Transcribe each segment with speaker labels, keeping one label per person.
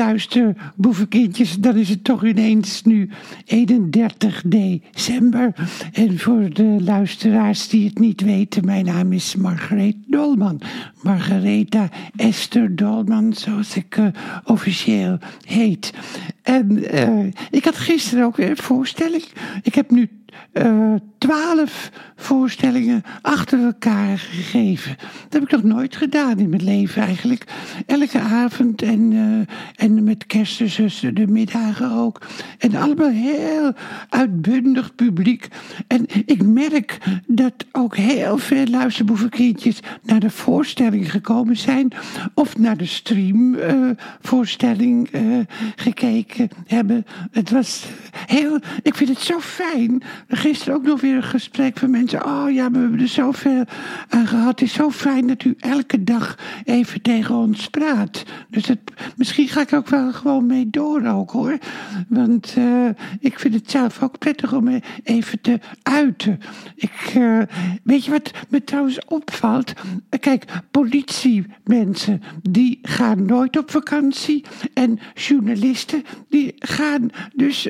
Speaker 1: luisterboevenkindjes, dan is het toch ineens nu 31 december. En voor de luisteraars die het niet weten, mijn naam is Margareet Dolman. Margaretha Esther Dolman, zoals ik uh, officieel heet. En uh, ik had gisteren ook weer een voorstelling. Ik heb nu twaalf voorstellingen achter elkaar gegeven. Dat heb ik nog nooit gedaan in mijn leven eigenlijk. Elke avond en, uh, en met kerstzussen de middagen ook. En allemaal heel uitbundig publiek. En ik merk dat ook heel veel luisterboevenkindjes naar de voorstelling gekomen zijn. Of naar de streamvoorstelling uh, gekeken hebben. Het was heel... Ik vind het zo fijn gisteren ook nog weer een gesprek van mensen. Oh ja, we hebben er zoveel aan gehad. Het is zo fijn dat u elke dag even tegen ons praat. Dus het, misschien ga ik ook wel gewoon mee door ook hoor. Want uh, ik vind het zelf ook prettig om even te uiten. Ik, uh, weet je wat me trouwens opvalt? Kijk, politiemensen die gaan nooit op vakantie. En journalisten die gaan dus,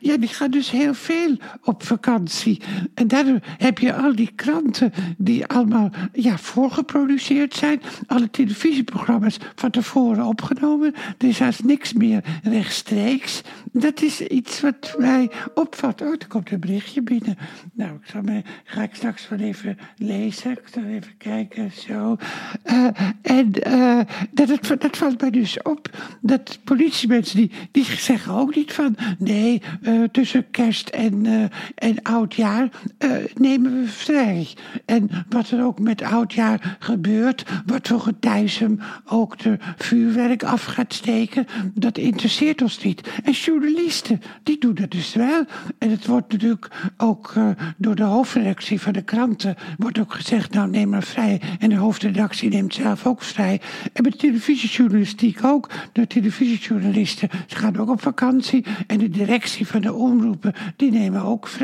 Speaker 1: ja, die gaan dus heel veel op vakantie. En daardoor heb je al die kranten die allemaal ja, voorgeproduceerd zijn. Alle televisieprogramma's van tevoren opgenomen. Er is niks meer rechtstreeks. Dat is iets wat mij opvalt. Oh, er komt een berichtje binnen. Nou, ik zal me, ga ik straks wel even lezen. Ik zal even kijken, zo. Uh, en uh, dat, dat valt mij dus op. Dat politiemensen, die, die zeggen ook niet van... nee, uh, tussen kerst en, en oudjaar nemen we vrij. En wat er ook met oudjaar gebeurt... wat voor getijsem ook de vuurwerk af gaat steken... dat interesseert ons niet. En journalisten, die doen dat dus wel. En het wordt natuurlijk ook uh, door de hoofdredactie van de kranten... wordt ook gezegd, nou neem maar vrij. En de hoofdredactie neemt zelf ook vrij. En met televisiejournalistiek ook. De televisiejournalisten, ze gaan ook op vakantie. En de directie van de omroepen, die nemen ook vrij.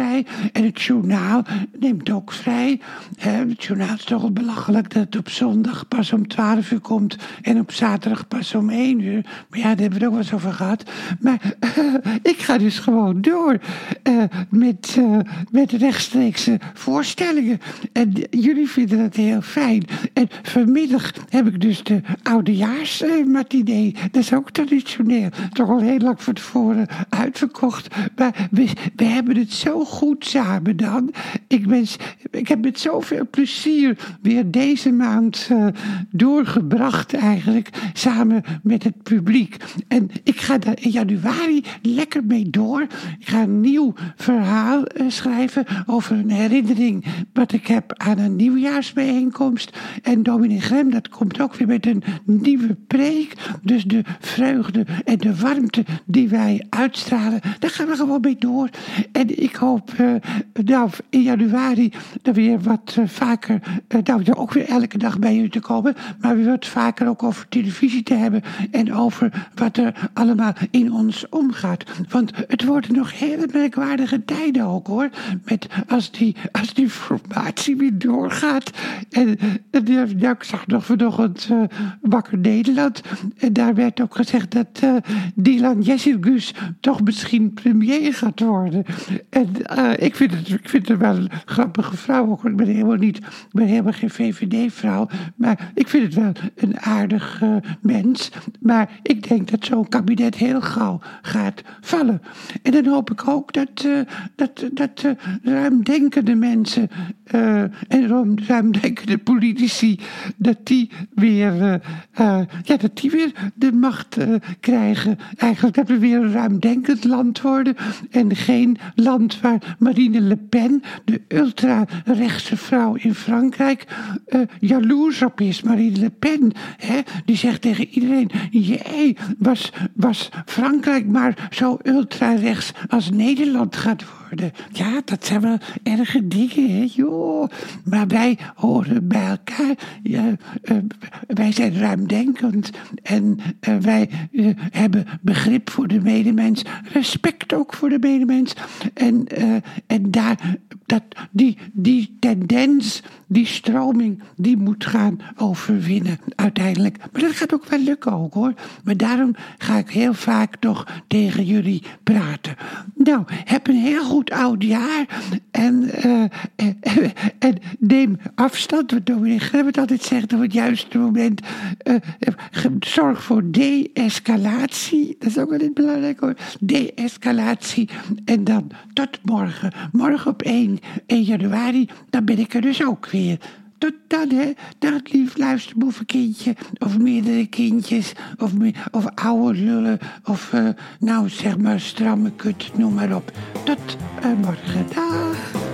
Speaker 1: En het journaal neemt ook vrij. het journaal is toch belachelijk dat het op zondag pas om 12 uur komt... en op zaterdag pas om 1 uur. Maar ja, daar hebben we het ook wel eens over gehad. Maar ik ga dus gewoon door uh, met, uh, met rechtstreekse voorstellingen. En jullie vinden dat heel fijn. En vanmiddag heb ik dus de oudejaarsmatinee. dat is ook traditioneel. Toch al heel lang van tevoren uitverkocht. Maar we, we hebben het zo goed samen dan. Ik, ben, ik heb met zoveel plezier weer deze maand doorgebracht eigenlijk. Samen met het publiek. En ik ga daar in januari lekker mee door. Ik ga een nieuw verhaal uh, schrijven over een herinnering wat ik heb aan een nieuwjaarsbijeenkomst. En dominee Grem, dat komt ook weer met een nieuwe preek. Dus de vreugde en de warmte die wij uitstralen, daar gaan we gewoon mee door. En ik hoop uh, nou, in januari dan weer wat uh, vaker, nou, ook weer elke dag bij u te komen, maar weer wat vaker ook over televisie te hebben en over wat er allemaal in ons omgaat. Want het worden nog hele merkwaardige tijden ook hoor. Met als die, als die formatie weer doorgaat. En, en ja, ik zag nog vanochtend uh, Wakker Nederland. En daar werd ook gezegd dat uh, Dylan Jessirgus toch misschien premier gaat worden. En uh, ik, vind het, ik vind het wel een grappige vrouw ook. Ik ben helemaal niet, ik ben helemaal geen VVD-vrouw. Maar ik vind het wel een aardig mens. Maar ik denk dat zo'n kabinet heel gauw gaat vallen. En dan hoop ik ook dat, uh, dat, dat ruimdenkende mensen en ruimdenkende politici, dat die weer, ja, dat die weer de macht krijgen. Eigenlijk dat we weer een ruimdenkend land worden en geen land waar Marine Le Pen, de ultra-rechtse vrouw in Frankrijk, jaloers op is. Marine Le Pen, hè, die zegt tegen iedereen, jee, was, was Frankrijk maar zo ultra-rechts als Nederland gaat worden. Ja, dat zijn wel erge dingen, hè, joh. Maar wij horen bij elkaar. Eh, wij zijn ruimdenkend. En eh, wij eh, hebben begrip voor de medemens. Respect ook voor de medemens. En, en daar, dat, die, die tendens, die stroming, die moet gaan overwinnen uiteindelijk. Maar dat gaat ook wel lukken hoor. Maar daarom ga ik heel vaak nog tegen jullie praten. Nou, heb een heel goed oud jaar. En, eh, eh, en neem afstand. Wat dominee Grebbert altijd zegt op het juiste moment. eh, zorg voor de-escalatie. Dat is ook wel belangrijk hoor. De-escalatie. En dan tot morgen. Morgen op 1, 1 januari. Dan ben ik er dus ook weer. Tot dan, hè. Dag, lief luisterboevenkindje. Of meerdere kindjes. Of, me- of oude lullen. Of, eh, nou, zeg maar, stramme kut. Noem maar op. Tot morgen. Dag.